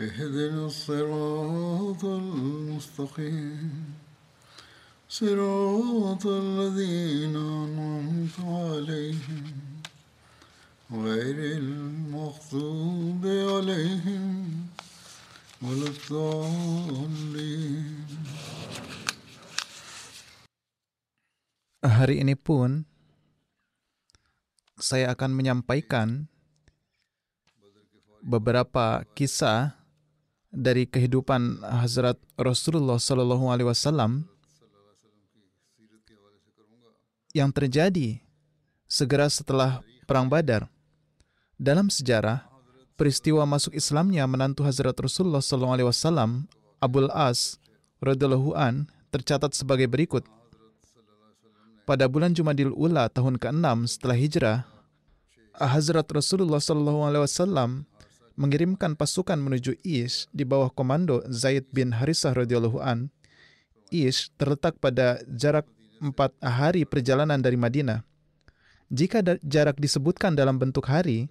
اهدنا الصراط المستقيم صراط الذين أنعمت عليهم غير المغضوب عليهم ولا الضالين Hari ini pun saya akan menyampaikan beberapa kisah dari kehidupan Hazrat Rasulullah Sallallahu Alaihi Wasallam yang terjadi segera setelah Perang Badar. Dalam sejarah, peristiwa masuk Islamnya menantu Hazrat Rasulullah Sallallahu Alaihi Wasallam, Abul As radhiyallahu an tercatat sebagai berikut. Pada bulan Jumadil Ula tahun ke-6 setelah hijrah, Hazrat Rasulullah Sallallahu Alaihi Wasallam mengirimkan pasukan menuju Ish di bawah komando Zaid bin Harisah radhiyallahu an. Ish terletak pada jarak empat hari perjalanan dari Madinah. Jika jarak disebutkan dalam bentuk hari,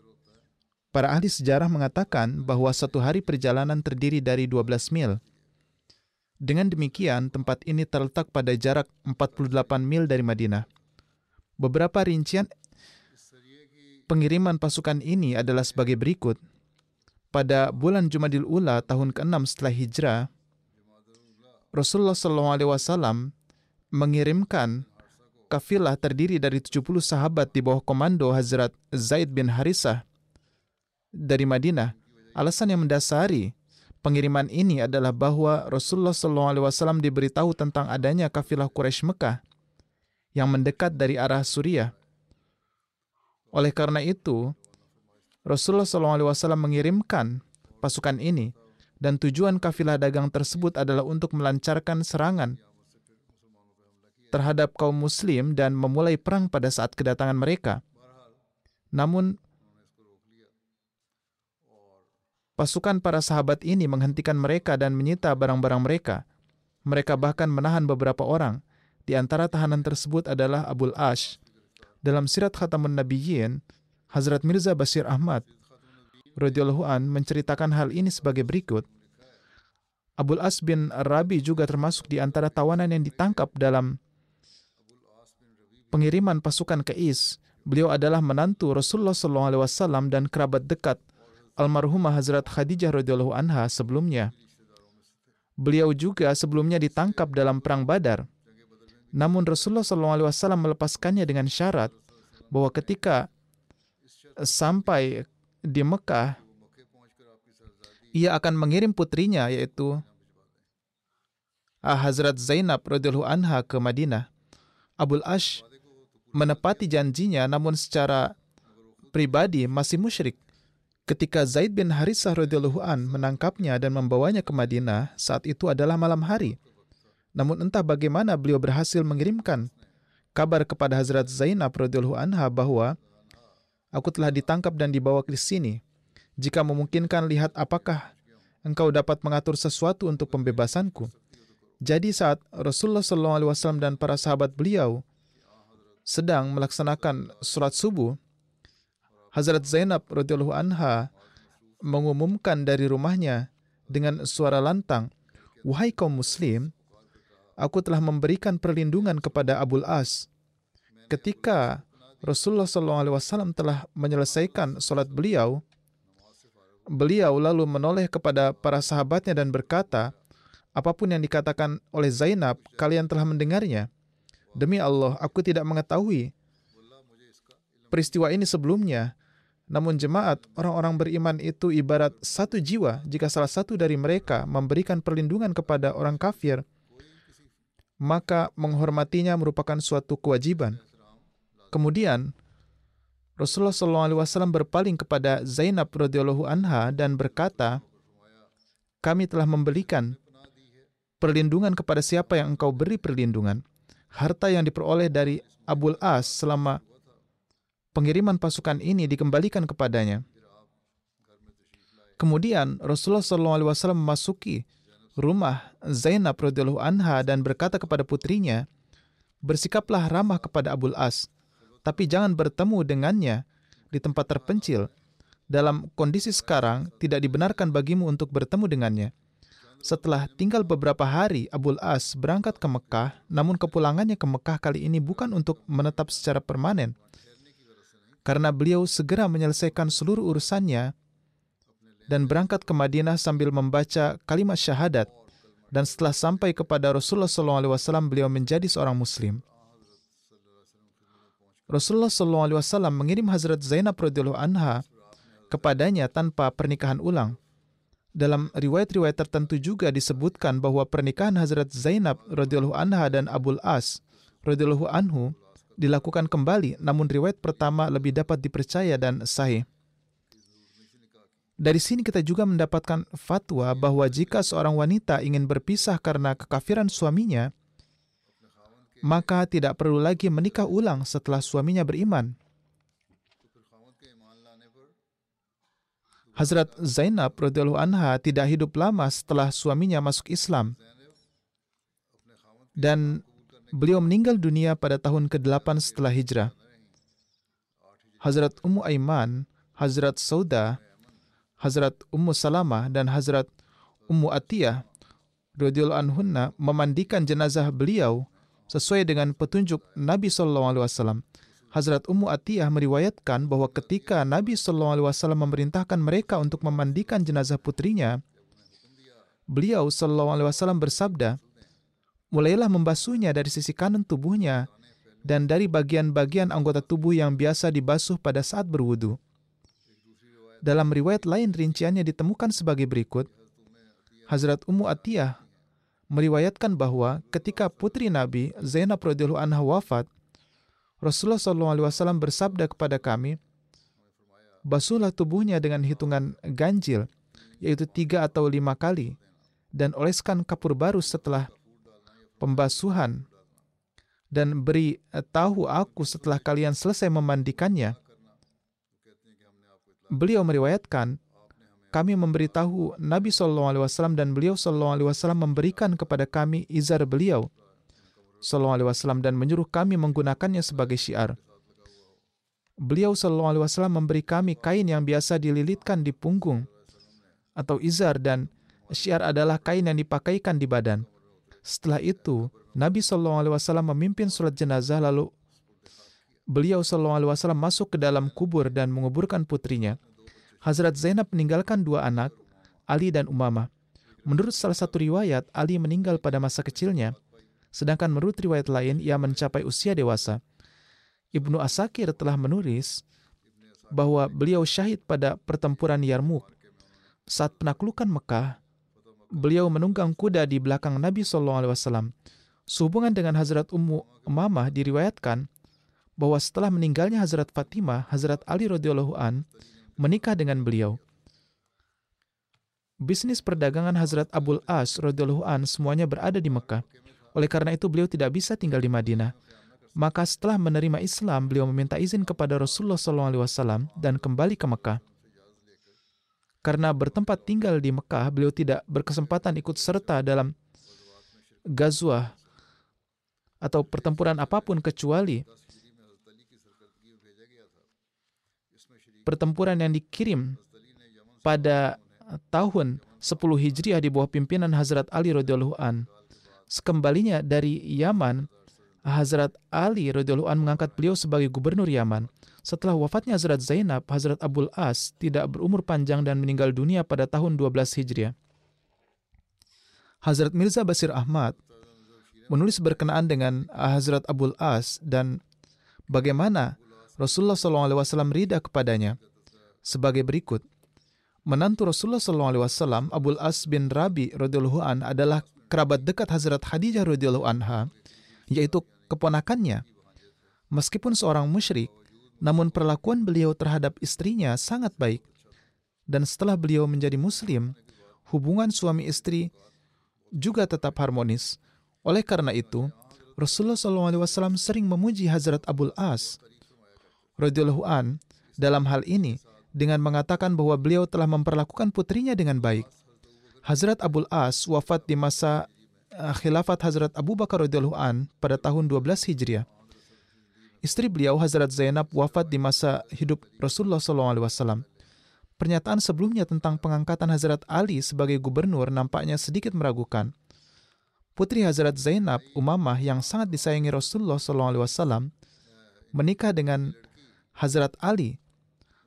para ahli sejarah mengatakan bahwa satu hari perjalanan terdiri dari 12 mil. Dengan demikian, tempat ini terletak pada jarak 48 mil dari Madinah. Beberapa rincian pengiriman pasukan ini adalah sebagai berikut. Pada bulan Jumadil Ula tahun ke-6 setelah hijrah, Rasulullah SAW mengirimkan kafilah terdiri dari 70 sahabat di bawah komando Hazrat Zaid bin Harisah dari Madinah. Alasan yang mendasari pengiriman ini adalah bahwa Rasulullah SAW diberitahu tentang adanya kafilah Quraisy Mekah yang mendekat dari arah Suriah. Oleh karena itu, Rasulullah SAW mengirimkan pasukan ini dan tujuan kafilah dagang tersebut adalah untuk melancarkan serangan terhadap kaum muslim dan memulai perang pada saat kedatangan mereka. Namun, pasukan para sahabat ini menghentikan mereka dan menyita barang-barang mereka. Mereka bahkan menahan beberapa orang. Di antara tahanan tersebut adalah Abul Ash. Dalam sirat Khatamun Nabiyyin, Hazrat Mirza Basir Ahmad radhiyallahu an menceritakan hal ini sebagai berikut. Abul As bin Rabi juga termasuk di antara tawanan yang ditangkap dalam pengiriman pasukan ke Is. Beliau adalah menantu Rasulullah SAW dan kerabat dekat almarhumah Hazrat Khadijah radhiyallahu anha sebelumnya. Beliau juga sebelumnya ditangkap dalam perang Badar. Namun Rasulullah SAW melepaskannya dengan syarat bahwa ketika sampai di Mekah, ia akan mengirim putrinya yaitu Hazrat Zainab radhiyallahu anha ke Madinah. Abul Ash menepati janjinya namun secara pribadi masih musyrik. Ketika Zaid bin Harisah radhiyallahu an menangkapnya dan membawanya ke Madinah, saat itu adalah malam hari. Namun entah bagaimana beliau berhasil mengirimkan kabar kepada Hazrat Zainab radhiyallahu anha bahwa aku telah ditangkap dan dibawa ke sini. Jika memungkinkan lihat apakah engkau dapat mengatur sesuatu untuk pembebasanku. Jadi saat Rasulullah SAW dan para sahabat beliau sedang melaksanakan surat subuh, Hazrat Zainab radhiyallahu anha mengumumkan dari rumahnya dengan suara lantang, "Wahai kaum muslim, aku telah memberikan perlindungan kepada Abul As." Ketika Rasulullah SAW telah menyelesaikan solat beliau, beliau lalu menoleh kepada para sahabatnya dan berkata, apa pun yang dikatakan oleh Zainab, kalian telah mendengarnya. Demi Allah, aku tidak mengetahui peristiwa ini sebelumnya. Namun jemaat orang-orang beriman itu ibarat satu jiwa jika salah satu dari mereka memberikan perlindungan kepada orang kafir, maka menghormatinya merupakan suatu kewajiban. Kemudian Rasulullah SAW berpaling kepada Zainab radhiyallahu anha dan berkata, kami telah membelikan perlindungan kepada siapa yang engkau beri perlindungan. Harta yang diperoleh dari Abul As selama pengiriman pasukan ini dikembalikan kepadanya. Kemudian Rasulullah SAW memasuki rumah Zainab radhiyallahu anha dan berkata kepada putrinya, "Bersikaplah ramah kepada Abul As, tapi jangan bertemu dengannya di tempat terpencil. Dalam kondisi sekarang tidak dibenarkan bagimu untuk bertemu dengannya." Setelah tinggal beberapa hari, Abul As berangkat ke Mekah, namun kepulangannya ke Mekah kali ini bukan untuk menetap secara permanen, karena beliau segera menyelesaikan seluruh urusannya dan berangkat ke Madinah sambil membaca kalimat syahadat. Dan setelah sampai kepada Rasulullah SAW, beliau menjadi seorang Muslim. Rasulullah SAW mengirim Hazrat Zainab radhiyallahu anha kepadanya tanpa pernikahan ulang. Dalam riwayat-riwayat tertentu juga disebutkan bahwa pernikahan Hazrat Zainab radhiyallahu anha dan Abul As radhiyallahu anhu dilakukan kembali, namun riwayat pertama lebih dapat dipercaya dan sahih. Dari sini kita juga mendapatkan fatwa bahwa jika seorang wanita ingin berpisah karena kekafiran suaminya, maka tidak perlu lagi menikah ulang setelah suaminya beriman. Hazrat Zainab radhiyallahu anha tidak hidup lama setelah suaminya masuk Islam. Dan Beliau meninggal dunia pada tahun ke-8 setelah hijrah. Hazrat Ummu Aiman, Hazrat Sauda, Hazrat Ummu Salamah, dan Hazrat Ummu Atiyah radhiyallahu anhunna memandikan jenazah beliau sesuai dengan petunjuk Nabi sallallahu alaihi wasallam. Hazrat Ummu Atiyah meriwayatkan bahwa ketika Nabi sallallahu alaihi wasallam memerintahkan mereka untuk memandikan jenazah putrinya, beliau sallallahu alaihi wasallam bersabda, mulailah membasuhnya dari sisi kanan tubuhnya dan dari bagian-bagian anggota tubuh yang biasa dibasuh pada saat berwudu. Dalam riwayat lain rinciannya ditemukan sebagai berikut. Hazrat Ummu Atiyah meriwayatkan bahwa ketika putri Nabi Zainab radhiyallahu anha wafat, Rasulullah SAW bersabda kepada kami, basuhlah tubuhnya dengan hitungan ganjil, yaitu tiga atau lima kali, dan oleskan kapur baru setelah pembasuhan dan beri tahu aku setelah kalian selesai memandikannya. Beliau meriwayatkan, kami memberitahu Nabi SAW dan beliau SAW memberikan kepada kami izar beliau SAW dan menyuruh kami menggunakannya sebagai syiar. Beliau SAW memberi kami kain yang biasa dililitkan di punggung atau izar dan syiar adalah kain yang dipakaikan di badan. Setelah itu, Nabi SAW memimpin surat jenazah lalu beliau SAW masuk ke dalam kubur dan menguburkan putrinya. Hazrat Zainab meninggalkan dua anak, Ali dan Umamah. Menurut salah satu riwayat, Ali meninggal pada masa kecilnya, sedangkan menurut riwayat lain, ia mencapai usia dewasa. Ibnu Asakir telah menulis bahwa beliau syahid pada pertempuran Yarmuk. Saat penaklukan Mekah, beliau menunggang kuda di belakang Nabi SAW. Sehubungan dengan Hazrat Ummu Umamah diriwayatkan bahwa setelah meninggalnya Hazrat Fatimah, Hazrat Ali radhiyallahu an menikah dengan beliau. Bisnis perdagangan Hazrat Abul As radhiyallahu an semuanya berada di Mekah. Oleh karena itu beliau tidak bisa tinggal di Madinah. Maka setelah menerima Islam, beliau meminta izin kepada Rasulullah SAW dan kembali ke Mekah. Karena bertempat tinggal di Mekah, beliau tidak berkesempatan ikut serta dalam gazwah atau pertempuran apa pun kecuali pertempuran yang dikirim pada tahun 10 Hijriah di bawah pimpinan Hazrat Ali radhiyallahu an. Sekembalinya dari Yaman, Hazrat Ali radhiyallahu an mengangkat beliau sebagai gubernur Yaman. Setelah wafatnya Hazrat Zainab, Hazrat Abul As tidak berumur panjang dan meninggal dunia pada tahun 12 Hijriah. Hazrat Mirza Basir Ahmad menulis berkenaan dengan Hazrat Abul As dan bagaimana Rasulullah SAW rida kepadanya sebagai berikut. Menantu Rasulullah SAW, Abul As bin Rabi radhiyallahu an adalah kerabat dekat Hazrat Khadijah radhiyallahu anha, yaitu keponakannya. Meskipun seorang musyrik, namun perlakuan beliau terhadap istrinya sangat baik. Dan setelah beliau menjadi muslim, hubungan suami istri juga tetap harmonis. Oleh karena itu, Rasulullah SAW sering memuji Hazrat Abul As radhiyallahu an dalam hal ini dengan mengatakan bahwa beliau telah memperlakukan putrinya dengan baik. Hazrat Abul As wafat di masa uh, khilafat Hazrat Abu Bakar radhiyallahu an pada tahun 12 Hijriah. Istri beliau Hazrat Zainab wafat di masa hidup Rasulullah SAW. Pernyataan sebelumnya tentang pengangkatan Hazrat Ali sebagai gubernur nampaknya sedikit meragukan. Putri Hazrat Zainab, Umamah yang sangat disayangi Rasulullah SAW, menikah dengan Hazrat Ali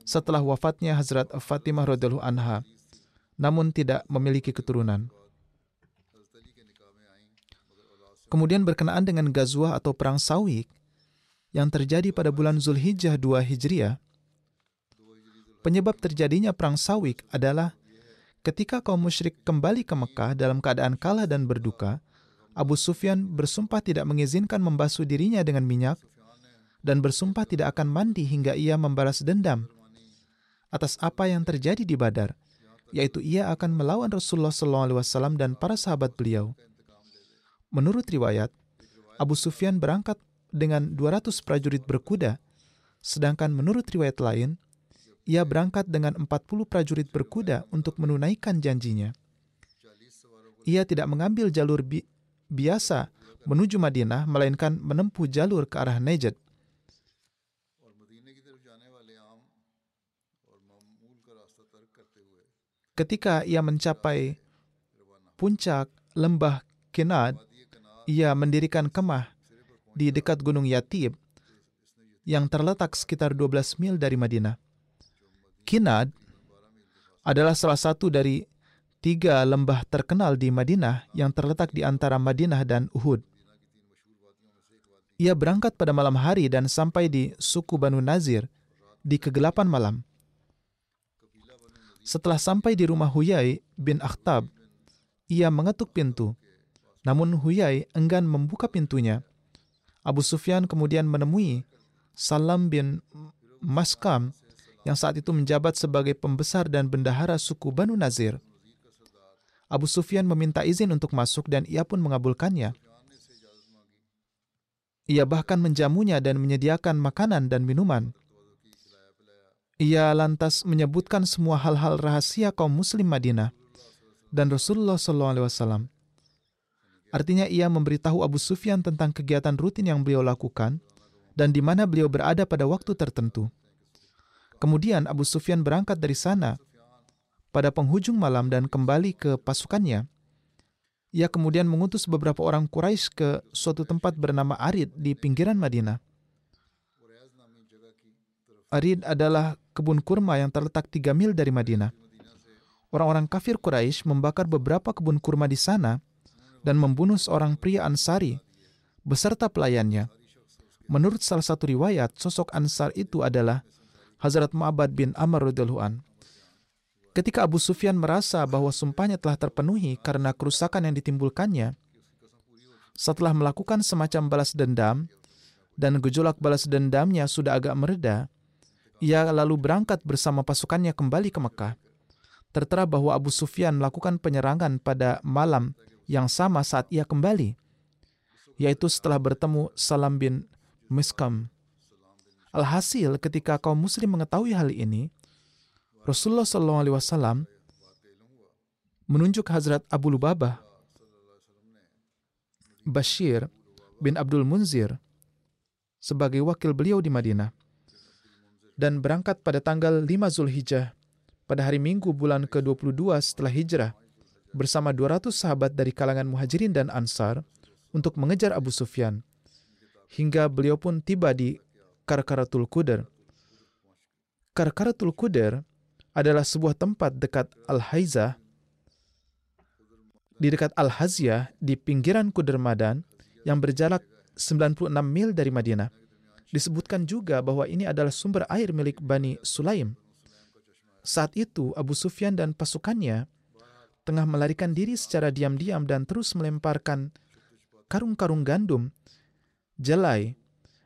setelah wafatnya Hazrat Fatimah radhiyallahu anha, namun tidak memiliki keturunan. Kemudian berkenaan dengan Gazwah atau Perang Sawik, yang terjadi pada bulan Zulhijjah 2 Hijriah, penyebab terjadinya perang Sawik adalah ketika kaum musyrik kembali ke Mekah dalam keadaan kalah dan berduka, Abu Sufyan bersumpah tidak mengizinkan membasuh dirinya dengan minyak dan bersumpah tidak akan mandi hingga ia membalas dendam atas apa yang terjadi di Badar, yaitu ia akan melawan Rasulullah SAW dan para sahabat beliau. Menurut riwayat, Abu Sufyan berangkat dengan 200 prajurit berkuda, sedangkan menurut riwayat lain, ia berangkat dengan 40 prajurit berkuda untuk menunaikan janjinya. Ia tidak mengambil jalur bi biasa menuju Madinah, melainkan menempuh jalur ke arah Najd. Ketika ia mencapai puncak lembah Kinad, ia mendirikan kemah di dekat Gunung Yatib yang terletak sekitar 12 mil dari Madinah. Kinad adalah salah satu dari tiga lembah terkenal di Madinah yang terletak di antara Madinah dan Uhud. Ia berangkat pada malam hari dan sampai di suku Banu Nazir di kegelapan malam. Setelah sampai di rumah Huyai bin Akhtab, ia mengetuk pintu. Namun Huyai enggan membuka pintunya Abu Sufyan kemudian menemui Salam bin Maskam yang saat itu menjabat sebagai pembesar dan bendahara suku Banu Nazir. Abu Sufyan meminta izin untuk masuk dan ia pun mengabulkannya. Ia bahkan menjamunya dan menyediakan makanan dan minuman. Ia lantas menyebutkan semua hal-hal rahasia kaum muslim Madinah dan Rasulullah SAW. Artinya ia memberitahu Abu Sufyan tentang kegiatan rutin yang beliau lakukan dan di mana beliau berada pada waktu tertentu. Kemudian Abu Sufyan berangkat dari sana pada penghujung malam dan kembali ke pasukannya. Ia kemudian mengutus beberapa orang Quraisy ke suatu tempat bernama Arid di pinggiran Madinah. Arid adalah kebun kurma yang terletak tiga mil dari Madinah. Orang-orang kafir Quraisy membakar beberapa kebun kurma di sana dan membunuh seorang pria Ansari beserta pelayannya. Menurut salah satu riwayat, sosok Ansar itu adalah Hazrat Ma'bad bin Amr radhiyallahu an. Ketika Abu Sufyan merasa bahwa sumpahnya telah terpenuhi karena kerusakan yang ditimbulkannya, setelah melakukan semacam balas dendam dan gejolak balas dendamnya sudah agak mereda, ia lalu berangkat bersama pasukannya kembali ke Mekah. Tertera bahwa Abu Sufyan melakukan penyerangan pada malam yang sama saat ia kembali, yaitu setelah bertemu Salam bin Miskam. Alhasil, ketika kaum muslim mengetahui hal ini, Rasulullah SAW menunjuk Hazrat Abu Lubabah Bashir bin Abdul Munzir sebagai wakil beliau di Madinah dan berangkat pada tanggal 5 Zulhijjah pada hari Minggu bulan ke-22 setelah hijrah bersama 200 sahabat dari kalangan muhajirin dan ansar untuk mengejar Abu Sufyan. hingga beliau pun tiba di Karkaratul Kuder. Karkaratul Kuder adalah sebuah tempat dekat Al-Haizah, di dekat Al-Haziyah di pinggiran Kudermadan yang berjarak 96 mil dari Madinah. Disebutkan juga bahwa ini adalah sumber air milik Bani Sulaim. Saat itu Abu Sufyan dan pasukannya tengah melarikan diri secara diam-diam dan terus melemparkan karung-karung gandum, jelai,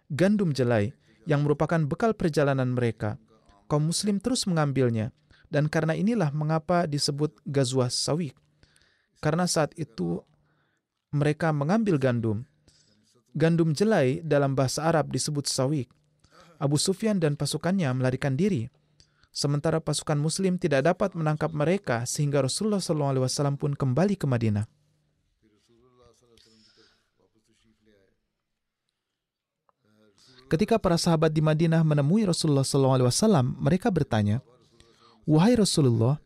gandum jelai yang merupakan bekal perjalanan mereka. Kaum muslim terus mengambilnya dan karena inilah mengapa disebut Gazwah Sawik. Karena saat itu mereka mengambil gandum. Gandum jelai dalam bahasa Arab disebut sawik. Abu Sufyan dan pasukannya melarikan diri. Sementara pasukan muslim tidak dapat menangkap mereka sehingga Rasulullah SAW pun kembali ke Madinah. Ketika para sahabat di Madinah menemui Rasulullah SAW, mereka bertanya, Wahai Rasulullah,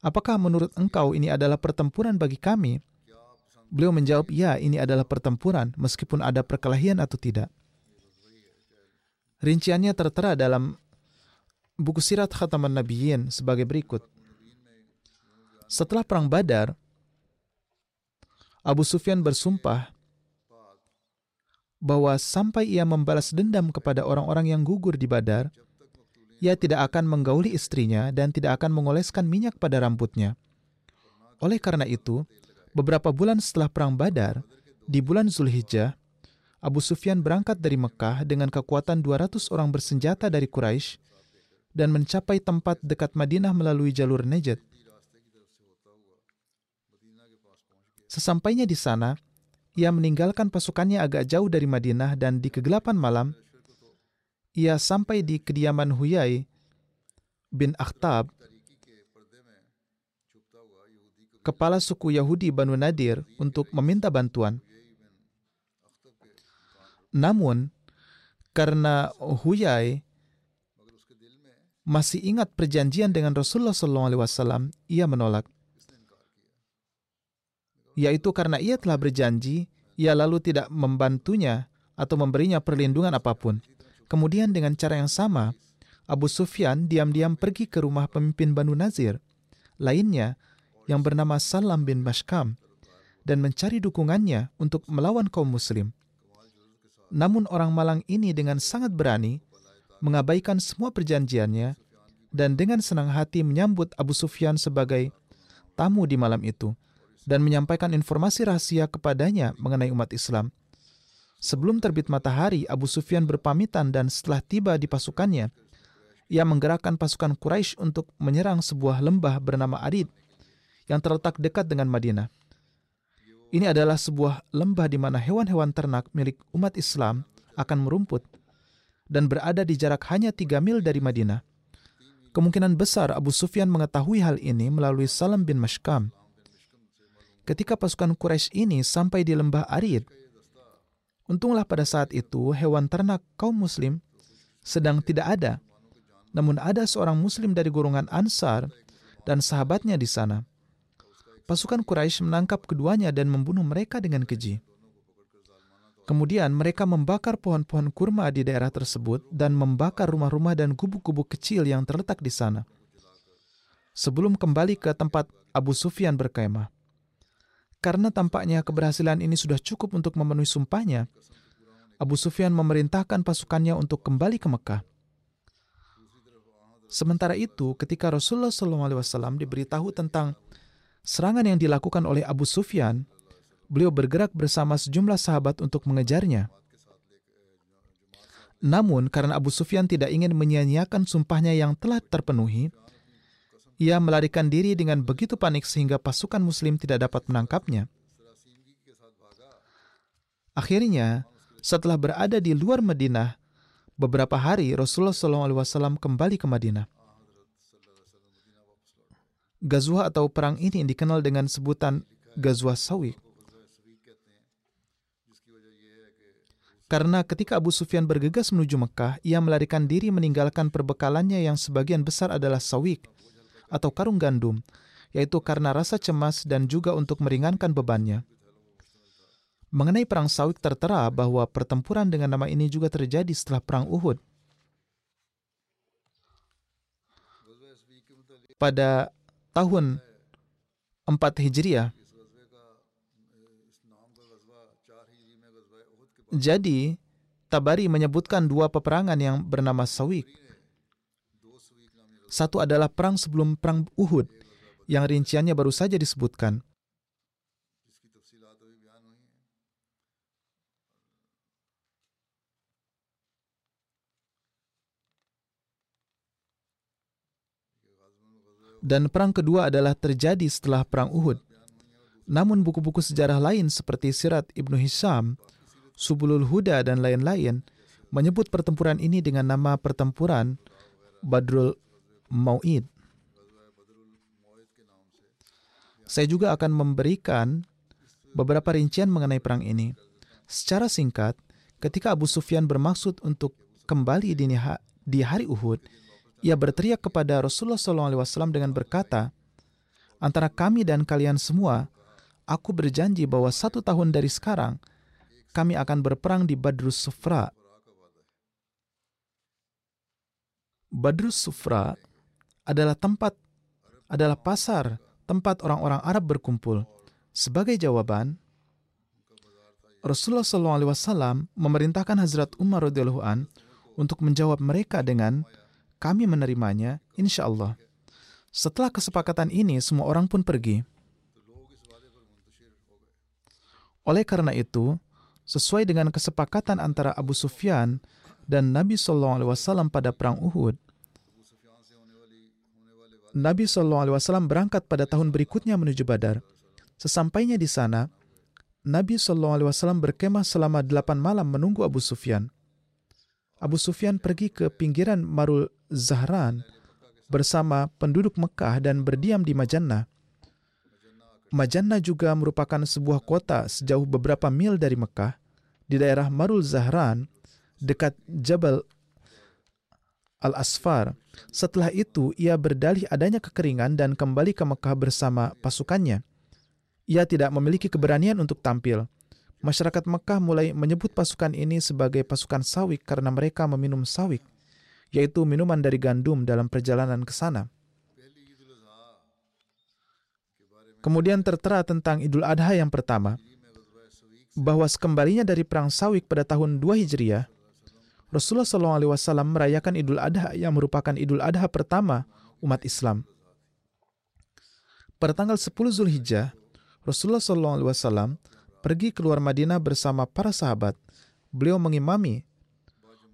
apakah menurut engkau ini adalah pertempuran bagi kami? Beliau menjawab, ya ini adalah pertempuran meskipun ada perkelahian atau tidak. Rinciannya tertera dalam buku sirat Khataman Nabiyyin sebagai berikut. Setelah perang Badar, Abu Sufyan bersumpah bahwa sampai ia membalas dendam kepada orang-orang yang gugur di Badar, ia tidak akan menggauli istrinya dan tidak akan mengoleskan minyak pada rambutnya. Oleh karena itu, beberapa bulan setelah Perang Badar, di bulan Zulhijjah, Abu Sufyan berangkat dari Mekah dengan kekuatan 200 orang bersenjata dari Quraisy dan mencapai tempat dekat Madinah melalui jalur Najd. Sesampainya di sana, ia meninggalkan pasukannya agak jauh dari Madinah dan di kegelapan malam, ia sampai di kediaman Huyai bin Akhtab, kepala suku Yahudi Banu Nadir untuk meminta bantuan. Namun, karena Huyai masih ingat perjanjian dengan Rasulullah SAW, ia menolak. Yaitu karena ia telah berjanji, ia lalu tidak membantunya atau memberinya perlindungan apa pun. Kemudian dengan cara yang sama, Abu Sufyan diam-diam pergi ke rumah pemimpin Banu Nazir, lainnya yang bernama Salam bin Mashkam, dan mencari dukungannya untuk melawan kaum muslim. Namun orang malang ini dengan sangat berani mengabaikan semua perjanjiannya dan dengan senang hati menyambut Abu Sufyan sebagai tamu di malam itu dan menyampaikan informasi rahasia kepadanya mengenai umat Islam. Sebelum terbit matahari, Abu Sufyan berpamitan dan setelah tiba di pasukannya, ia menggerakkan pasukan Quraisy untuk menyerang sebuah lembah bernama Arid yang terletak dekat dengan Madinah. Ini adalah sebuah lembah di mana hewan-hewan ternak milik umat Islam akan merumput dan berada di jarak hanya tiga mil dari Madinah. Kemungkinan besar Abu Sufyan mengetahui hal ini melalui Salam bin Mashkam. Ketika pasukan Quraisy ini sampai di lembah Arid, Untunglah pada saat itu hewan ternak kaum muslim sedang tidak ada. Namun ada seorang muslim dari golongan Ansar dan sahabatnya di sana. Pasukan Quraisy menangkap keduanya dan membunuh mereka dengan keji. Kemudian mereka membakar pohon-pohon kurma di daerah tersebut dan membakar rumah-rumah dan gubuk-gubuk kecil yang terletak di sana. Sebelum kembali ke tempat Abu Sufyan berkemah. Karena tampaknya keberhasilan ini sudah cukup untuk memenuhi sumpahnya, Abu Sufyan memerintahkan pasukannya untuk kembali ke Mekah. Sementara itu, ketika Rasulullah SAW diberitahu tentang serangan yang dilakukan oleh Abu Sufyan, beliau bergerak bersama sejumlah sahabat untuk mengejarnya. Namun, karena Abu Sufyan tidak ingin menyia-nyiakan sumpahnya yang telah terpenuhi, ia melarikan diri dengan begitu panik sehingga pasukan muslim tidak dapat menangkapnya. Akhirnya, setelah berada di luar Madinah, beberapa hari Rasulullah SAW kembali ke Madinah. Gazwah atau perang ini dikenal dengan sebutan Gazwah Sawi. Karena ketika Abu Sufyan bergegas menuju Mekah, ia melarikan diri meninggalkan perbekalannya yang sebagian besar adalah sawik, atau karung gandum, yaitu karena rasa cemas dan juga untuk meringankan bebannya. Mengenai perang Sawik tertera bahwa pertempuran dengan nama ini juga terjadi setelah perang Uhud. Pada tahun 4 Hijriah, jadi Tabari menyebutkan dua peperangan yang bernama Sawik. Satu adalah perang sebelum perang Uhud, yang rinciannya baru saja disebutkan. Dan perang kedua adalah terjadi setelah perang Uhud. Namun buku-buku sejarah lain seperti Sirat Ibnu Hisham, Subulul Huda dan lain-lain menyebut pertempuran ini dengan nama pertempuran Badrul Mau'id. Saya juga akan memberikan beberapa rincian mengenai perang ini. Secara singkat, ketika Abu Sufyan bermaksud untuk kembali di hari Uhud, ia berteriak kepada Rasulullah SAW dengan berkata, Antara kami dan kalian semua, aku berjanji bahwa satu tahun dari sekarang, kami akan berperang di Badrus Sufra. Badrus Sufra adalah tempat, adalah pasar tempat orang-orang Arab berkumpul. Sebagai jawaban, Rasulullah SAW memerintahkan Hazrat Umar radhiyallahu an untuk menjawab mereka dengan kami menerimanya, insya Allah. Setelah kesepakatan ini, semua orang pun pergi. Oleh karena itu, sesuai dengan kesepakatan antara Abu Sufyan dan Nabi SAW pada perang Uhud, Nabi SAW berangkat pada tahun berikutnya menuju Badar. Sesampainya di sana, Nabi SAW berkemah selama delapan malam menunggu Abu Sufyan. Abu Sufyan pergi ke pinggiran Marul Zahran bersama penduduk Mekah dan berdiam di Majannah. Majannah juga merupakan sebuah kota sejauh beberapa mil dari Mekah di daerah Marul Zahran dekat Jabal Al-Asfar. Setelah itu, ia berdalih adanya kekeringan dan kembali ke Mekah bersama pasukannya. Ia tidak memiliki keberanian untuk tampil. Masyarakat Mekah mulai menyebut pasukan ini sebagai pasukan sawik karena mereka meminum sawik, yaitu minuman dari gandum dalam perjalanan ke sana. Kemudian tertera tentang Idul Adha yang pertama, bahwa sekembalinya dari perang Sawik pada tahun 2 Hijriah, Rasulullah SAW merayakan Idul Adha yang merupakan Idul Adha pertama umat Islam. Pada tanggal 10 Zulhijjah, Rasulullah SAW pergi keluar Madinah bersama para sahabat. Beliau mengimami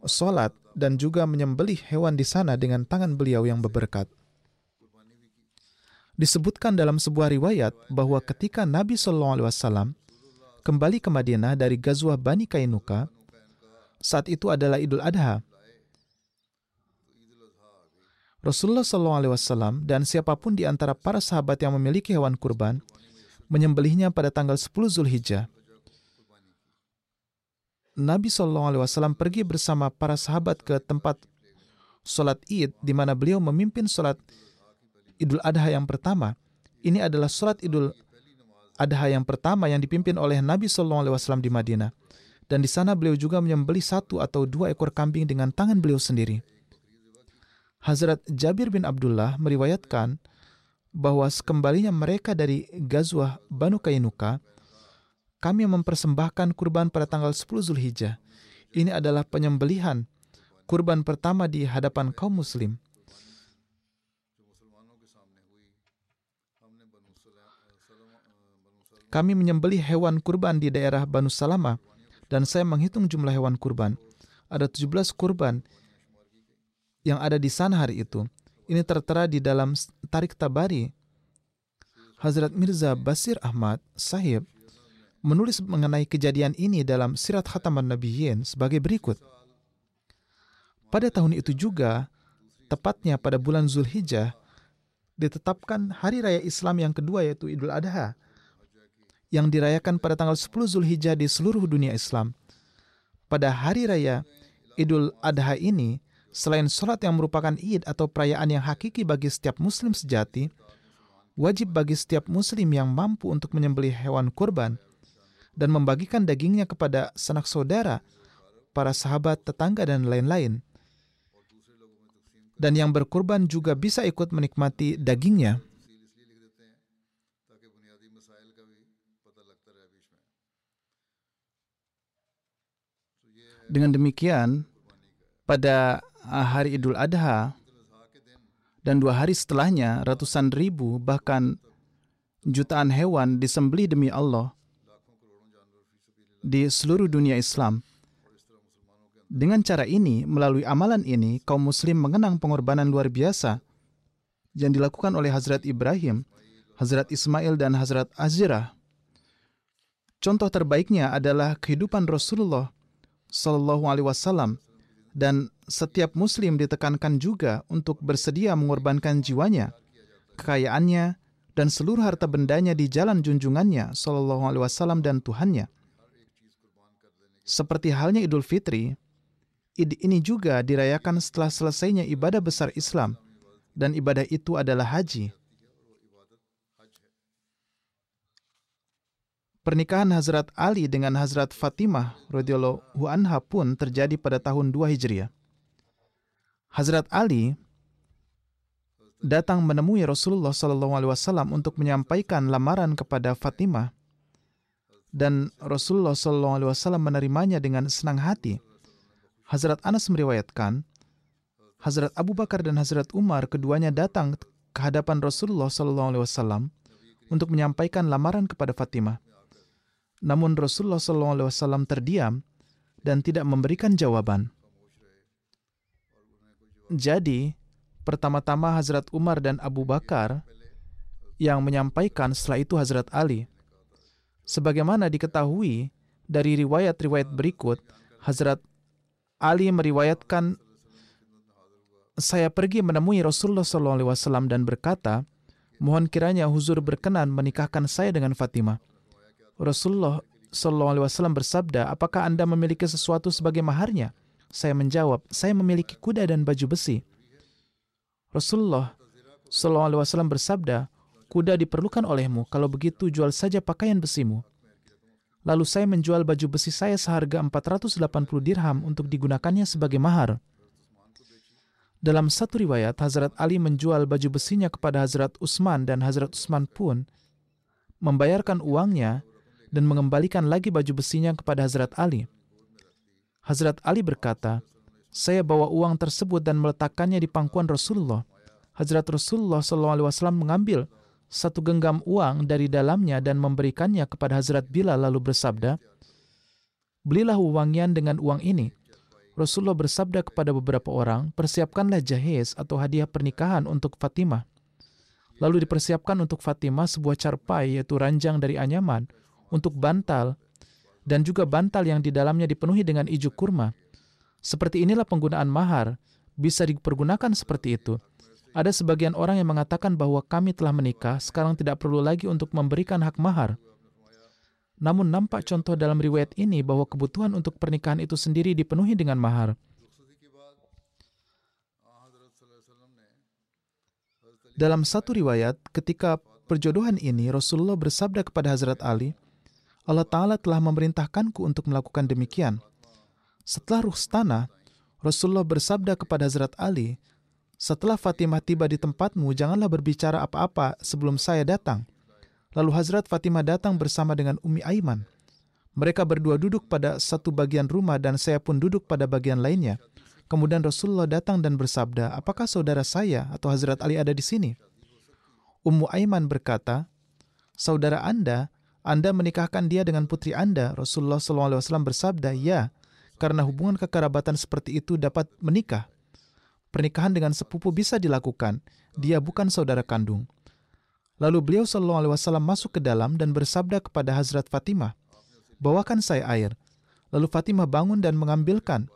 sholat dan juga menyembelih hewan di sana dengan tangan beliau yang berberkat. Disebutkan dalam sebuah riwayat bahwa ketika Nabi SAW kembali ke Madinah dari Gazwah Bani Kainuka, saat itu adalah Idul Adha. Rasulullah SAW dan siapa pun di antara para sahabat yang memiliki hewan kurban menyembelihnya pada tanggal 10 Zulhijjah. Nabi SAW pergi bersama para sahabat ke tempat sholat id di mana beliau memimpin sholat idul adha yang pertama. Ini adalah sholat idul adha yang pertama yang dipimpin oleh Nabi SAW di Madinah. Dan di sana beliau juga menyembelih satu atau dua ekor kambing dengan tangan beliau sendiri. Hazrat Jabir bin Abdullah meriwayatkan bahwa sekembalinya mereka dari Gazwah Banu Kainuka, kami mempersembahkan kurban pada tanggal 10 Zulhijjah. Ini adalah penyembelihan kurban pertama di hadapan kaum muslim. Kami menyembelih hewan kurban di daerah Banu Salama dan saya menghitung jumlah hewan kurban. Ada 17 kurban yang ada di sana hari itu. Ini tertera di dalam Tarik Tabari. Hazrat Mirza Basir Ahmad sahib menulis mengenai kejadian ini dalam Sirat Khataman Nabiyyin sebagai berikut. Pada tahun itu juga, tepatnya pada bulan Zulhijjah, ditetapkan hari raya Islam yang kedua yaitu Idul Adha yang dirayakan pada tanggal 10 Zulhijjah di seluruh dunia Islam. Pada hari raya Idul Adha ini, Selain sholat yang merupakan id atau perayaan yang hakiki bagi setiap muslim sejati, wajib bagi setiap muslim yang mampu untuk menyembelih hewan kurban dan membagikan dagingnya kepada sanak saudara, para sahabat, tetangga, dan lain-lain. Dan yang berkurban juga bisa ikut menikmati dagingnya. Dengan demikian, pada hari Idul Adha dan dua hari setelahnya, ratusan ribu bahkan jutaan hewan disembelih demi Allah di seluruh dunia Islam. Dengan cara ini, melalui amalan ini, kaum muslim mengenang pengorbanan luar biasa yang dilakukan oleh Hazrat Ibrahim, Hazrat Ismail, dan Hazrat Azirah. Contoh terbaiknya adalah kehidupan Rasulullah Shallallahu Alaihi Wasallam dan setiap Muslim ditekankan juga untuk bersedia mengorbankan jiwanya, kekayaannya, dan seluruh harta bendanya di jalan junjungannya Shallallahu Alaihi Wasallam dan Tuhannya. Seperti halnya Idul Fitri, Id ini juga dirayakan setelah selesainya ibadah besar Islam, dan ibadah itu adalah haji. Pernikahan Hazrat Ali dengan Hazrat Fatimah radhiyallahu anha pun terjadi pada tahun 2 Hijriah. Hazrat Ali datang menemui Rasulullah Shallallahu Alaihi Wasallam untuk menyampaikan lamaran kepada Fatimah dan Rasulullah Shallallahu Alaihi Wasallam menerimanya dengan senang hati. Hazrat Anas meriwayatkan, Hazrat Abu Bakar dan Hazrat Umar keduanya datang ke hadapan Rasulullah Shallallahu Alaihi Wasallam untuk menyampaikan lamaran kepada Fatimah. Namun Rasulullah SAW terdiam dan tidak memberikan jawaban. Jadi, pertama-tama Hazrat Umar dan Abu Bakar yang menyampaikan setelah itu Hazrat Ali. Sebagaimana diketahui dari riwayat-riwayat berikut, Hazrat Ali meriwayatkan saya pergi menemui Rasulullah SAW dan berkata, mohon kiranya huzur berkenan menikahkan saya dengan Fatimah. Rasulullah Shallallahu Alaihi Wasallam bersabda, apakah anda memiliki sesuatu sebagai maharnya? Saya menjawab, saya memiliki kuda dan baju besi. Rasulullah Shallallahu Alaihi Wasallam bersabda, kuda diperlukan olehmu. Kalau begitu, jual saja pakaian besimu. Lalu saya menjual baju besi saya seharga 480 dirham untuk digunakannya sebagai mahar. Dalam satu riwayat, Hazrat Ali menjual baju besinya kepada Hazrat Utsman dan Hazrat Utsman pun membayarkan uangnya dan mengembalikan lagi baju besinya kepada Hazrat Ali. Hazrat Ali berkata, saya bawa uang tersebut dan meletakkannya di pangkuan Rasulullah. Hazrat Rasulullah SAW mengambil satu genggam uang dari dalamnya dan memberikannya kepada Hazrat Bilal lalu bersabda, Belilah uangnya dengan uang ini. Rasulullah bersabda kepada beberapa orang, persiapkanlah jahiz atau hadiah pernikahan untuk Fatimah. Lalu dipersiapkan untuk Fatimah sebuah carpai yaitu ranjang dari anyaman untuk bantal dan juga bantal yang di dalamnya dipenuhi dengan ijuk kurma. Seperti inilah penggunaan mahar, bisa dipergunakan seperti itu. Ada sebagian orang yang mengatakan bahwa kami telah menikah, sekarang tidak perlu lagi untuk memberikan hak mahar. Namun nampak contoh dalam riwayat ini bahwa kebutuhan untuk pernikahan itu sendiri dipenuhi dengan mahar. Dalam satu riwayat, ketika perjodohan ini, Rasulullah bersabda kepada Hazrat Ali, Allah Ta'ala telah memerintahkanku untuk melakukan demikian. Setelah Ruhstana, Rasulullah bersabda kepada Hazrat Ali, setelah Fatimah tiba di tempatmu, janganlah berbicara apa-apa sebelum saya datang. Lalu Hazrat Fatimah datang bersama dengan Umi Aiman. Mereka berdua duduk pada satu bagian rumah dan saya pun duduk pada bagian lainnya. Kemudian Rasulullah datang dan bersabda, apakah saudara saya atau Hazrat Ali ada di sini? Ummu Aiman berkata, saudara Anda anda menikahkan dia dengan putri Anda, Rasulullah SAW bersabda, ya, karena hubungan kekerabatan seperti itu dapat menikah. Pernikahan dengan sepupu bisa dilakukan, dia bukan saudara kandung. Lalu beliau SAW masuk ke dalam dan bersabda kepada Hazrat Fatimah, bawakan saya air. Lalu Fatimah bangun dan mengambilkan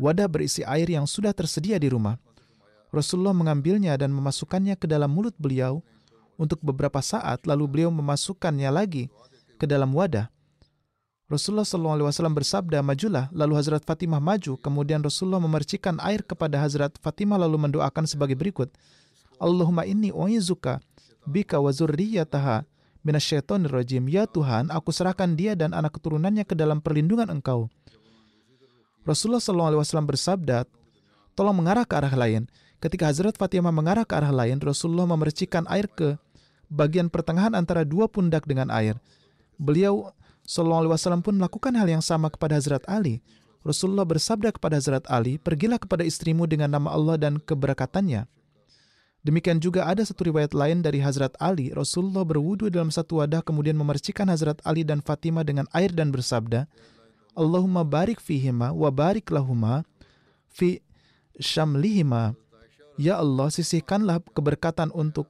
wadah berisi air yang sudah tersedia di rumah. Rasulullah mengambilnya dan memasukkannya ke dalam mulut beliau untuk beberapa saat, lalu beliau memasukkannya lagi ke dalam wadah. Rasulullah SAW bersabda, majulah. Lalu Hazrat Fatimah maju. Kemudian Rasulullah memercikan air kepada Hazrat Fatimah lalu mendoakan sebagai berikut. Allahumma inni u'izuka bika wa zurriyataha minasyaitonirrajim. Ya Tuhan, aku serahkan dia dan anak keturunannya ke dalam perlindungan Engkau. Rasulullah SAW bersabda, tolong mengarah ke arah lain. Ketika Hazrat Fatimah mengarah ke arah lain, Rasulullah memercikan air ke bagian pertengahan antara dua pundak dengan air. Beliau Sallallahu Alaihi pun melakukan hal yang sama kepada Hazrat Ali. Rasulullah bersabda kepada Hazrat Ali, pergilah kepada istrimu dengan nama Allah dan keberkatannya. Demikian juga ada satu riwayat lain dari Hazrat Ali, Rasulullah berwudu dalam satu wadah kemudian memercikan Hazrat Ali dan Fatimah dengan air dan bersabda, Allahumma barik fihima wa barik lahuma fi syamlihima. Ya Allah, sisihkanlah keberkatan untuk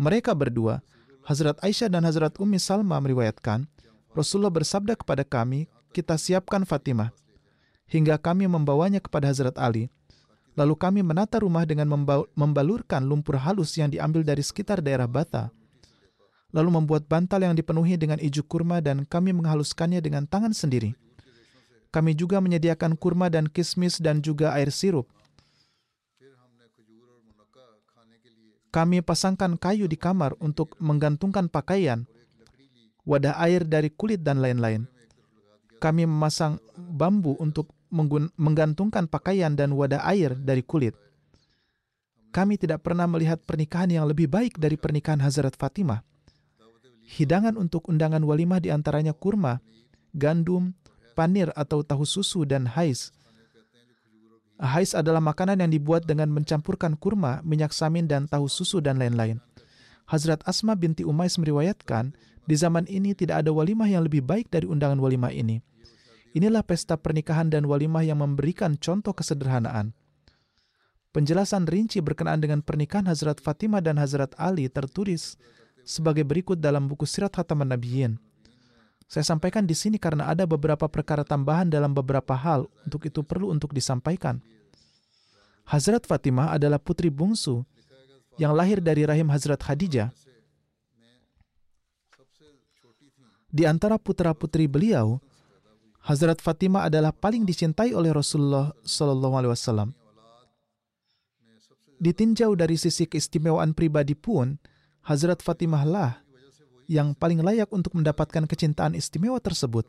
mereka berdua. Hazrat Aisyah dan Hazrat Ummi Salma meriwayatkan, Rasulullah bersabda kepada kami, kita siapkan Fatimah. Hingga kami membawanya kepada Hazrat Ali. Lalu kami menata rumah dengan membalurkan lumpur halus yang diambil dari sekitar daerah Bata. Lalu membuat bantal yang dipenuhi dengan ijuk kurma dan kami menghaluskannya dengan tangan sendiri. Kami juga menyediakan kurma dan kismis dan juga air sirup. Kami pasangkan kayu di kamar untuk menggantungkan pakaian wadah air dari kulit dan lain-lain. Kami memasang bambu untuk menggantungkan pakaian dan wadah air dari kulit. Kami tidak pernah melihat pernikahan yang lebih baik dari pernikahan Hazrat Fatimah. Hidangan untuk undangan walimah di antaranya kurma, gandum, panir atau tahu susu, dan hais. Hais adalah makanan yang dibuat dengan mencampurkan kurma, minyak samin, dan tahu susu, dan lain-lain. Hazrat Asma binti Umais meriwayatkan, di zaman ini tidak ada walimah yang lebih baik dari undangan walimah ini. Inilah pesta pernikahan dan walimah yang memberikan contoh kesederhanaan. Penjelasan rinci berkenaan dengan pernikahan Hazrat Fatimah dan Hazrat Ali tertulis sebagai berikut dalam buku Sirat Hataman Nabiyyin. Saya sampaikan di sini karena ada beberapa perkara tambahan dalam beberapa hal, untuk itu perlu untuk disampaikan. Hazrat Fatimah adalah putri bungsu yang lahir dari rahim Hazrat Khadijah Di antara putra-putri beliau, Hazrat Fatimah adalah paling dicintai oleh Rasulullah Shallallahu Alaihi Wasallam. Ditinjau dari sisi keistimewaan pribadi pun, Hazrat Fatimah lah yang paling layak untuk mendapatkan kecintaan istimewa tersebut.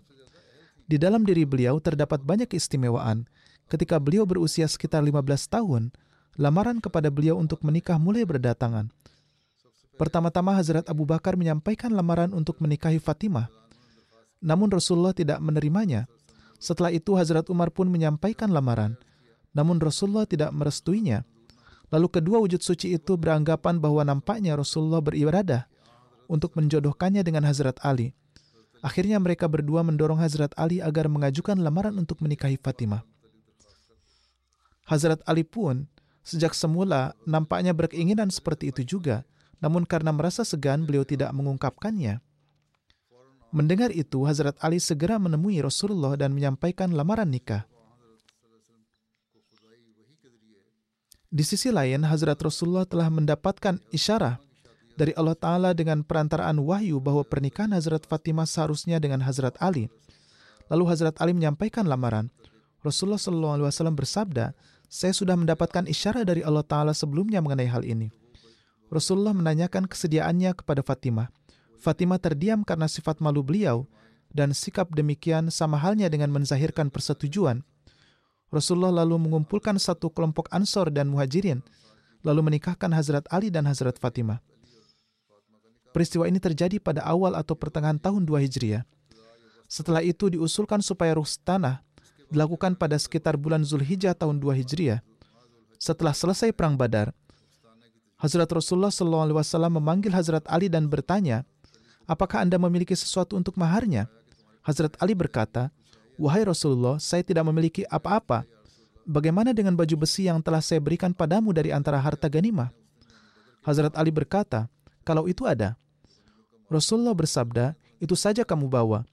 Di dalam diri beliau terdapat banyak keistimewaan. Ketika beliau berusia sekitar 15 tahun, lamaran kepada beliau untuk menikah mulai berdatangan. Pertama-tama Hazrat Abu Bakar menyampaikan lamaran untuk menikahi Fatimah. Namun Rasulullah tidak menerimanya. Setelah itu Hazrat Umar pun menyampaikan lamaran. Namun Rasulullah tidak merestuinya. Lalu kedua wujud suci itu beranggapan bahwa nampaknya Rasulullah beribadah untuk menjodohkannya dengan Hazrat Ali. Akhirnya mereka berdua mendorong Hazrat Ali agar mengajukan lamaran untuk menikahi Fatimah. Hazrat Ali pun sejak semula nampaknya berkeinginan seperti itu juga. Namun karena merasa segan, beliau tidak mengungkapkannya. Mendengar itu, Hazrat Ali segera menemui Rasulullah dan menyampaikan lamaran nikah. Di sisi lain, Hazrat Rasulullah telah mendapatkan isyarat dari Allah Ta'ala dengan perantaraan wahyu bahwa pernikahan Hazrat Fatimah seharusnya dengan Hazrat Ali. Lalu Hazrat Ali menyampaikan lamaran. Rasulullah SAW bersabda, saya sudah mendapatkan isyarat dari Allah Ta'ala sebelumnya mengenai hal ini. Rasulullah menanyakan kesediaannya kepada Fatimah. Fatimah terdiam karena sifat malu beliau dan sikap demikian sama halnya dengan menzahirkan persetujuan. Rasulullah lalu mengumpulkan satu kelompok Ansor dan Muhajirin, lalu menikahkan Hazrat Ali dan Hazrat Fatimah. Peristiwa ini terjadi pada awal atau pertengahan tahun 2 Hijriah. Setelah itu diusulkan supaya ruh tanah dilakukan pada sekitar bulan Zulhijjah tahun 2 Hijriah. Setelah selesai Perang Badar, Hazrat Rasulullah SAW memanggil Hazrat Ali dan bertanya, apakah Anda memiliki sesuatu untuk maharnya? Hazrat Ali berkata, Wahai Rasulullah, saya tidak memiliki apa-apa. Bagaimana dengan baju besi yang telah saya berikan padamu dari antara harta ganimah? Hazrat Ali berkata, kalau itu ada. Rasulullah bersabda, itu saja kamu bawa.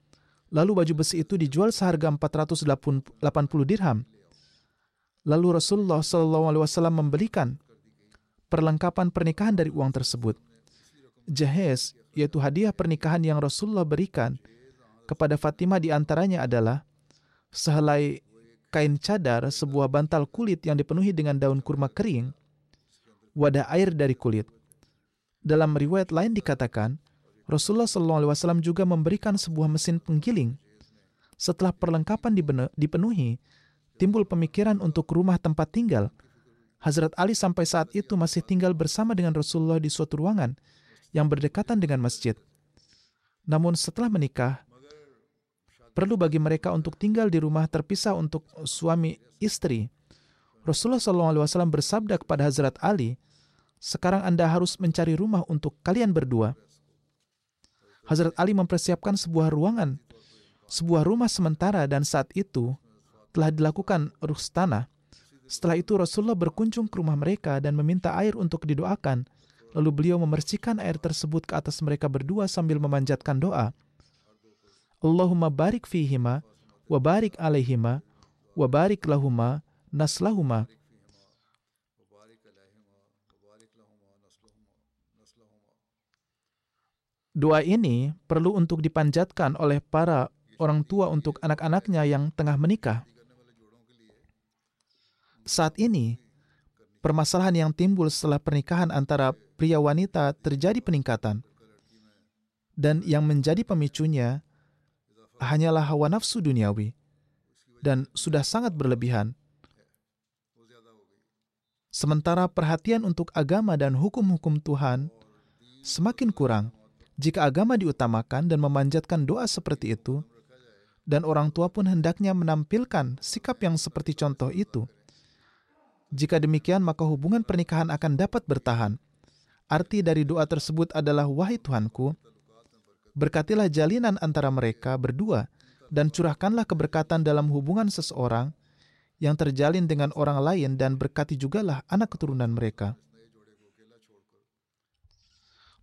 Lalu baju besi itu dijual seharga 480 dirham. Lalu Rasulullah SAW membelikan perlengkapan pernikahan dari uang tersebut. Jahez, yaitu hadiah pernikahan yang Rasulullah berikan kepada Fatimah di antaranya adalah sehelai kain cadar, sebuah bantal kulit yang dipenuhi dengan daun kurma kering, wadah air dari kulit. Dalam riwayat lain dikatakan, Rasulullah SAW juga memberikan sebuah mesin penggiling. Setelah perlengkapan dipenuhi, timbul pemikiran untuk rumah tempat tinggal. Hazrat Ali sampai saat itu masih tinggal bersama dengan Rasulullah di suatu ruangan yang berdekatan dengan masjid. Namun setelah menikah, perlu bagi mereka untuk tinggal di rumah terpisah untuk suami istri. Rasulullah SAW bersabda kepada Hazrat Ali, sekarang Anda harus mencari rumah untuk kalian berdua. Hazrat Ali mempersiapkan sebuah ruangan, sebuah rumah sementara dan saat itu telah dilakukan tanah. Setelah itu Rasulullah berkunjung ke rumah mereka dan meminta air untuk didoakan Lalu beliau memercikan air tersebut ke atas mereka berdua sambil memanjatkan doa. Allahumma barik fihima, wa barik alaihima, wa barik lahuma, naslahuma. Doa ini perlu untuk dipanjatkan oleh para orang tua untuk anak-anaknya yang tengah menikah. Saat ini, permasalahan yang timbul setelah pernikahan antara pria wanita terjadi peningkatan. Dan yang menjadi pemicunya hanyalah hawa nafsu duniawi dan sudah sangat berlebihan. Sementara perhatian untuk agama dan hukum-hukum Tuhan semakin kurang jika agama diutamakan dan memanjatkan doa seperti itu, dan orang tua pun hendaknya menampilkan sikap yang seperti contoh itu. Jika demikian, maka hubungan pernikahan akan dapat bertahan Arti dari doa tersebut adalah, Wahai Tuhanku, berkatilah jalinan antara mereka berdua dan curahkanlah keberkatan dalam hubungan seseorang yang terjalin dengan orang lain dan berkati jugalah anak keturunan mereka.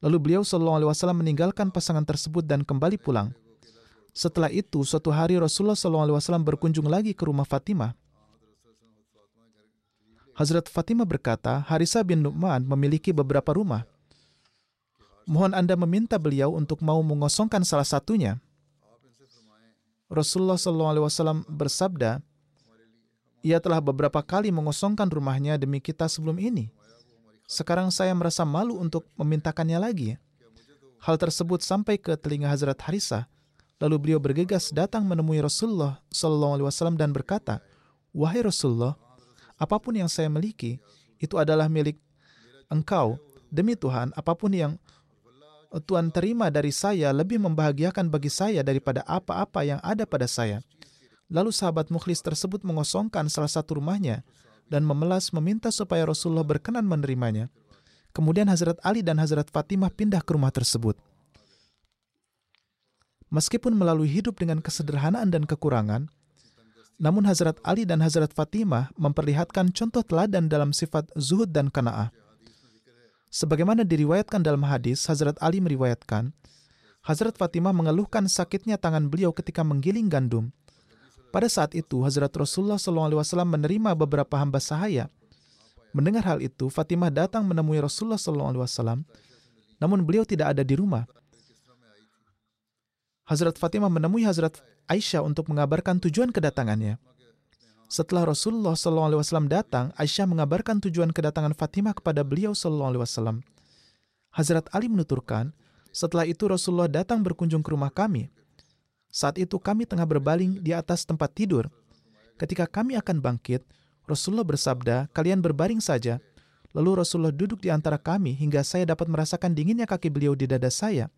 Lalu beliau Shallallahu Alaihi Wasallam meninggalkan pasangan tersebut dan kembali pulang. Setelah itu, suatu hari Rasulullah Shallallahu Alaihi Wasallam berkunjung lagi ke rumah Fatimah. Hazrat Fatimah berkata, Harisa bin Nu'man memiliki beberapa rumah. Mohon Anda meminta beliau untuk mau mengosongkan salah satunya. Rasulullah SAW bersabda, ia telah beberapa kali mengosongkan rumahnya demi kita sebelum ini. Sekarang saya merasa malu untuk memintakannya lagi. Hal tersebut sampai ke telinga Hazrat Harisa. Lalu beliau bergegas datang menemui Rasulullah SAW dan berkata, Wahai Rasulullah, apa pun yang saya miliki itu adalah milik engkau. Demi Tuhan, apa pun yang Tuhan terima dari saya lebih membahagiakan bagi saya daripada apa-apa yang ada pada saya. Lalu sahabat mukhlis tersebut mengosongkan salah satu rumahnya dan memelas meminta supaya Rasulullah berkenan menerimanya. Kemudian Hazrat Ali dan Hazrat Fatimah pindah ke rumah tersebut. Meskipun melalui hidup dengan kesederhanaan dan kekurangan, namun Hazrat Ali dan Hazrat Fatimah memperlihatkan contoh teladan dalam sifat zuhud dan kana'ah. Sebagaimana diriwayatkan dalam hadis, Hazrat Ali meriwayatkan, Hazrat Fatimah mengeluhkan sakitnya tangan beliau ketika menggiling gandum. Pada saat itu, Hazrat Rasulullah SAW menerima beberapa hamba sahaya. Mendengar hal itu, Fatimah datang menemui Rasulullah SAW, namun beliau tidak ada di rumah. Hazrat Fatimah menemui Hazrat Aisyah untuk mengabarkan tujuan kedatangannya. Setelah Rasulullah SAW datang, Aisyah mengabarkan tujuan kedatangan Fatimah kepada beliau SAW. Hazrat Ali menuturkan, setelah itu Rasulullah datang berkunjung ke rumah kami. Saat itu kami tengah berbaling di atas tempat tidur. Ketika kami akan bangkit, Rasulullah bersabda, kalian berbaring saja. Lalu Rasulullah duduk di antara kami hingga saya dapat merasakan dinginnya kaki beliau di dada saya.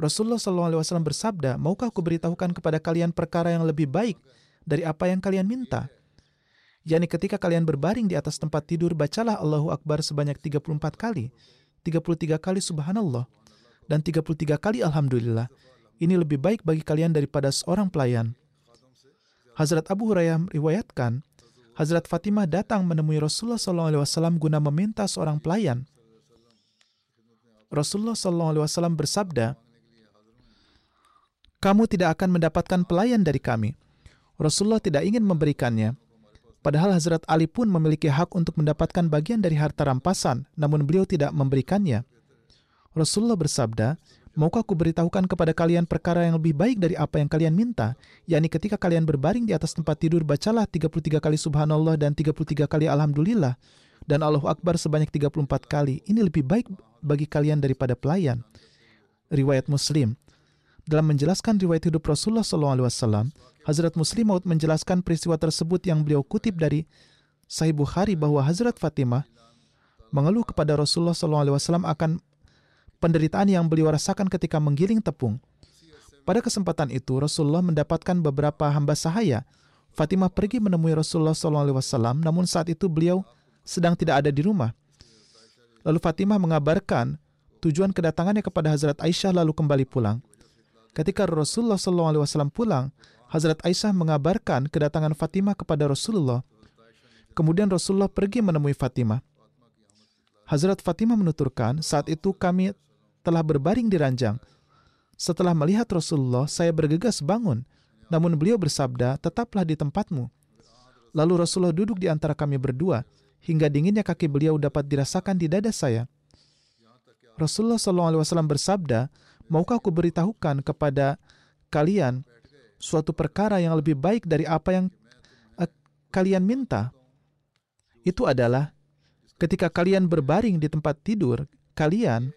Rasulullah SAW bersabda, maukah aku beritahukan kepada kalian perkara yang lebih baik dari apa yang kalian minta? Yani ketika kalian berbaring di atas tempat tidur, bacalah Allahu Akbar sebanyak 34 kali, 33 kali subhanallah, dan 33 kali alhamdulillah. Ini lebih baik bagi kalian daripada seorang pelayan. Hazrat Abu Hurairah riwayatkan, Hazrat Fatimah datang menemui Rasulullah SAW guna meminta seorang pelayan. Rasulullah SAW bersabda, kamu tidak akan mendapatkan pelayan dari kami. Rasulullah tidak ingin memberikannya. Padahal Hazrat Ali pun memiliki hak untuk mendapatkan bagian dari harta rampasan, namun beliau tidak memberikannya. Rasulullah bersabda, Maukah aku beritahukan kepada kalian perkara yang lebih baik dari apa yang kalian minta? yakni ketika kalian berbaring di atas tempat tidur, bacalah 33 kali subhanallah dan 33 kali alhamdulillah. Dan Allahu Akbar sebanyak 34 kali. Ini lebih baik bagi kalian daripada pelayan. riwayat Muslim. Dalam menjelaskan riwayat hidup Rasulullah SAW, Hazrat Muslim Maud menjelaskan peristiwa tersebut yang beliau kutip dari Sahih Bukhari bahwa Hazrat Fatimah mengeluh kepada Rasulullah SAW akan penderitaan yang beliau rasakan ketika menggiling tepung. Pada kesempatan itu, Rasulullah mendapatkan beberapa hamba sahaya. Fatimah pergi menemui Rasulullah SAW, namun saat itu beliau sedang tidak ada di rumah. Lalu Fatimah mengabarkan tujuan kedatangannya kepada Hazrat Aisyah lalu kembali pulang. Ketika Rasulullah SAW pulang, Hazrat Aisyah mengabarkan kedatangan Fatimah kepada Rasulullah. Kemudian Rasulullah pergi menemui Fatimah. Hazrat Fatimah menuturkan, saat itu kami telah berbaring di ranjang. Setelah melihat Rasulullah, saya bergegas bangun. Namun beliau bersabda, tetaplah di tempatmu. Lalu Rasulullah duduk di antara kami berdua, hingga dinginnya kaki beliau dapat dirasakan di dada saya. Rasulullah SAW bersabda, maukah aku beritahukan kepada kalian suatu perkara yang lebih baik dari apa yang uh, kalian minta? Itu adalah ketika kalian berbaring di tempat tidur, kalian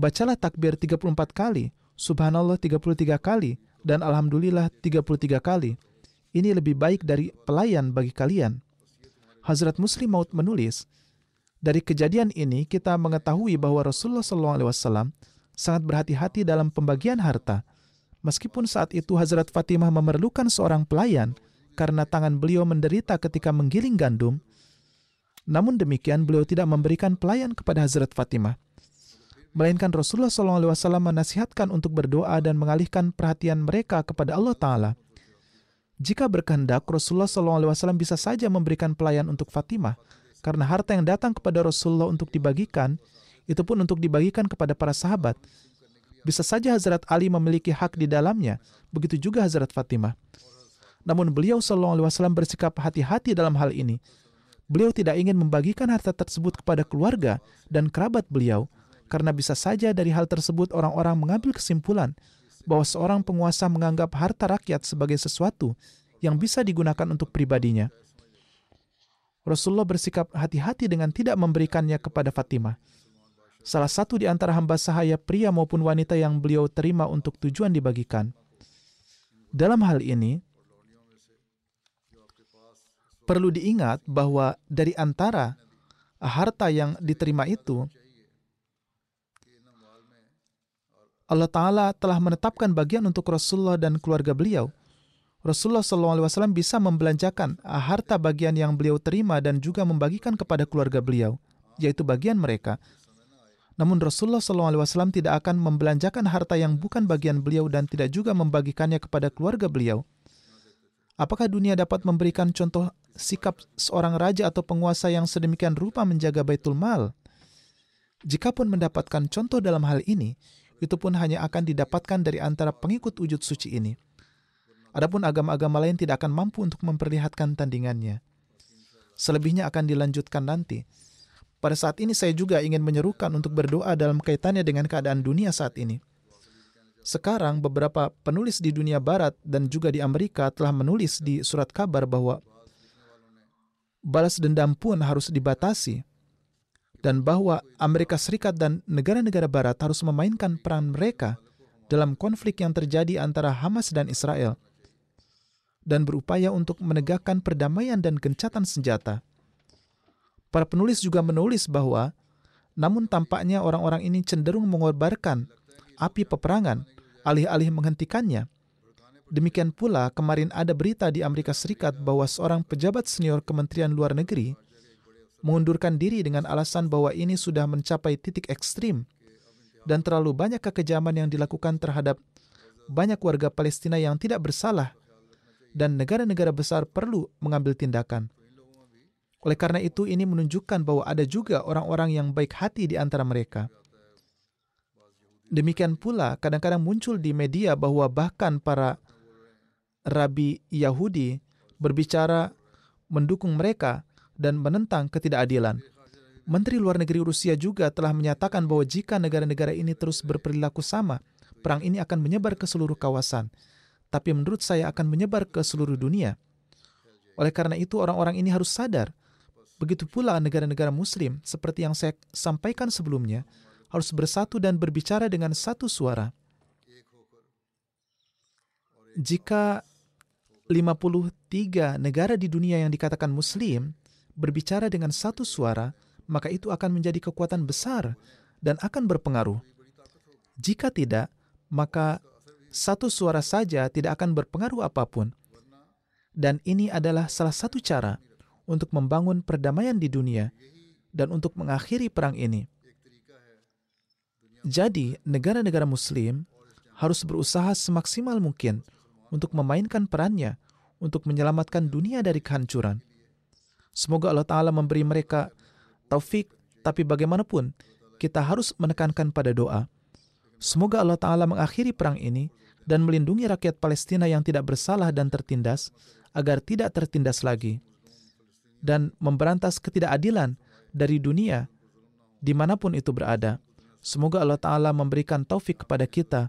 bacalah takbir 34 kali, subhanallah 33 kali, dan alhamdulillah 33 kali. Ini lebih baik dari pelayan bagi kalian. Hazrat Muslim Maud menulis, dari kejadian ini kita mengetahui bahwa Rasulullah SAW sangat berhati-hati dalam pembagian harta. Meskipun saat itu Hazrat Fatimah memerlukan seorang pelayan karena tangan beliau menderita ketika menggiling gandum, namun demikian, beliau tidak memberikan pelayan kepada Hazrat Fatimah. Melainkan Rasulullah SAW menasihatkan untuk berdoa dan mengalihkan perhatian mereka kepada Allah Ta'ala. Jika berkehendak, Rasulullah SAW bisa saja memberikan pelayan untuk Fatimah, karena harta yang datang kepada Rasulullah untuk dibagikan, itu pun untuk dibagikan kepada para sahabat. Bisa saja Hazrat Ali memiliki hak di dalamnya, begitu juga Hazrat Fatimah. Namun beliau SAW bersikap hati-hati dalam hal ini, Beliau tidak ingin membagikan harta tersebut kepada keluarga dan kerabat beliau, karena bisa saja dari hal tersebut orang-orang mengambil kesimpulan bahwa seorang penguasa menganggap harta rakyat sebagai sesuatu yang bisa digunakan untuk pribadinya. Rasulullah bersikap hati-hati dengan tidak memberikannya kepada Fatimah. Salah satu di antara hamba sahaya pria maupun wanita yang beliau terima untuk tujuan dibagikan. Dalam hal ini, perlu diingat bahwa dari antara harta yang diterima itu, Allah Ta'ala telah menetapkan bagian untuk Rasulullah dan keluarga beliau. Rasulullah SAW bisa membelanjakan harta bagian yang beliau terima dan juga membagikan kepada keluarga beliau, yaitu bagian mereka. Namun Rasulullah SAW tidak akan membelanjakan harta yang bukan bagian beliau dan tidak juga membagikannya kepada keluarga beliau. Apakah dunia dapat memberikan contoh sikap seorang raja atau penguasa yang sedemikian rupa menjaga baitul mal. Jikapun mendapatkan contoh dalam hal ini, itu pun hanya akan didapatkan dari antara pengikut wujud suci ini. Adapun agama-agama lain tidak akan mampu untuk memperlihatkan tandingannya. Selebihnya akan dilanjutkan nanti. Pada saat ini saya juga ingin menyerukan untuk berdoa dalam kaitannya dengan keadaan dunia saat ini. Sekarang beberapa penulis di dunia barat dan juga di Amerika telah menulis di surat kabar bahwa balas dendam pun harus dibatasi dan bahwa Amerika Serikat dan negara-negara barat harus memainkan peran mereka dalam konflik yang terjadi antara Hamas dan Israel dan berupaya untuk menegakkan perdamaian dan gencatan senjata. Para penulis juga menulis bahwa namun tampaknya orang-orang ini cenderung mengorbankan api peperangan alih-alih menghentikannya Demikian pula, kemarin ada berita di Amerika Serikat bahwa seorang pejabat senior Kementerian Luar Negeri mengundurkan diri dengan alasan bahwa ini sudah mencapai titik ekstrim dan terlalu banyak kekejaman yang dilakukan terhadap banyak warga Palestina yang tidak bersalah dan negara-negara besar perlu mengambil tindakan. Oleh karena itu, ini menunjukkan bahwa ada juga orang-orang yang baik hati di antara mereka. Demikian pula, kadang-kadang muncul di media bahwa bahkan para rabi Yahudi berbicara mendukung mereka dan menentang ketidakadilan. Menteri Luar Negeri Rusia juga telah menyatakan bahwa jika negara-negara ini terus berperilaku sama, perang ini akan menyebar ke seluruh kawasan. Tapi menurut saya akan menyebar ke seluruh dunia. Oleh karena itu orang-orang ini harus sadar. Begitu pula negara-negara muslim, seperti yang saya sampaikan sebelumnya, harus bersatu dan berbicara dengan satu suara. Jika 53 negara di dunia yang dikatakan muslim berbicara dengan satu suara, maka itu akan menjadi kekuatan besar dan akan berpengaruh. Jika tidak, maka satu suara saja tidak akan berpengaruh apa pun. Dan ini adalah salah satu cara untuk membangun perdamaian di dunia dan untuk mengakhiri perang ini. Jadi, negara-negara Muslim harus berusaha semaksimal mungkin untuk memainkan perannya untuk menyelamatkan dunia dari kehancuran. Semoga Allah Ta'ala memberi mereka taufik, tapi bagaimanapun, kita harus menekankan pada doa. Semoga Allah Ta'ala mengakhiri perang ini dan melindungi rakyat Palestina yang tidak bersalah dan tertindas agar tidak tertindas lagi dan memberantas ketidakadilan dari dunia di mana pun itu berada. Semoga Allah Ta'ala memberikan taufik kepada kita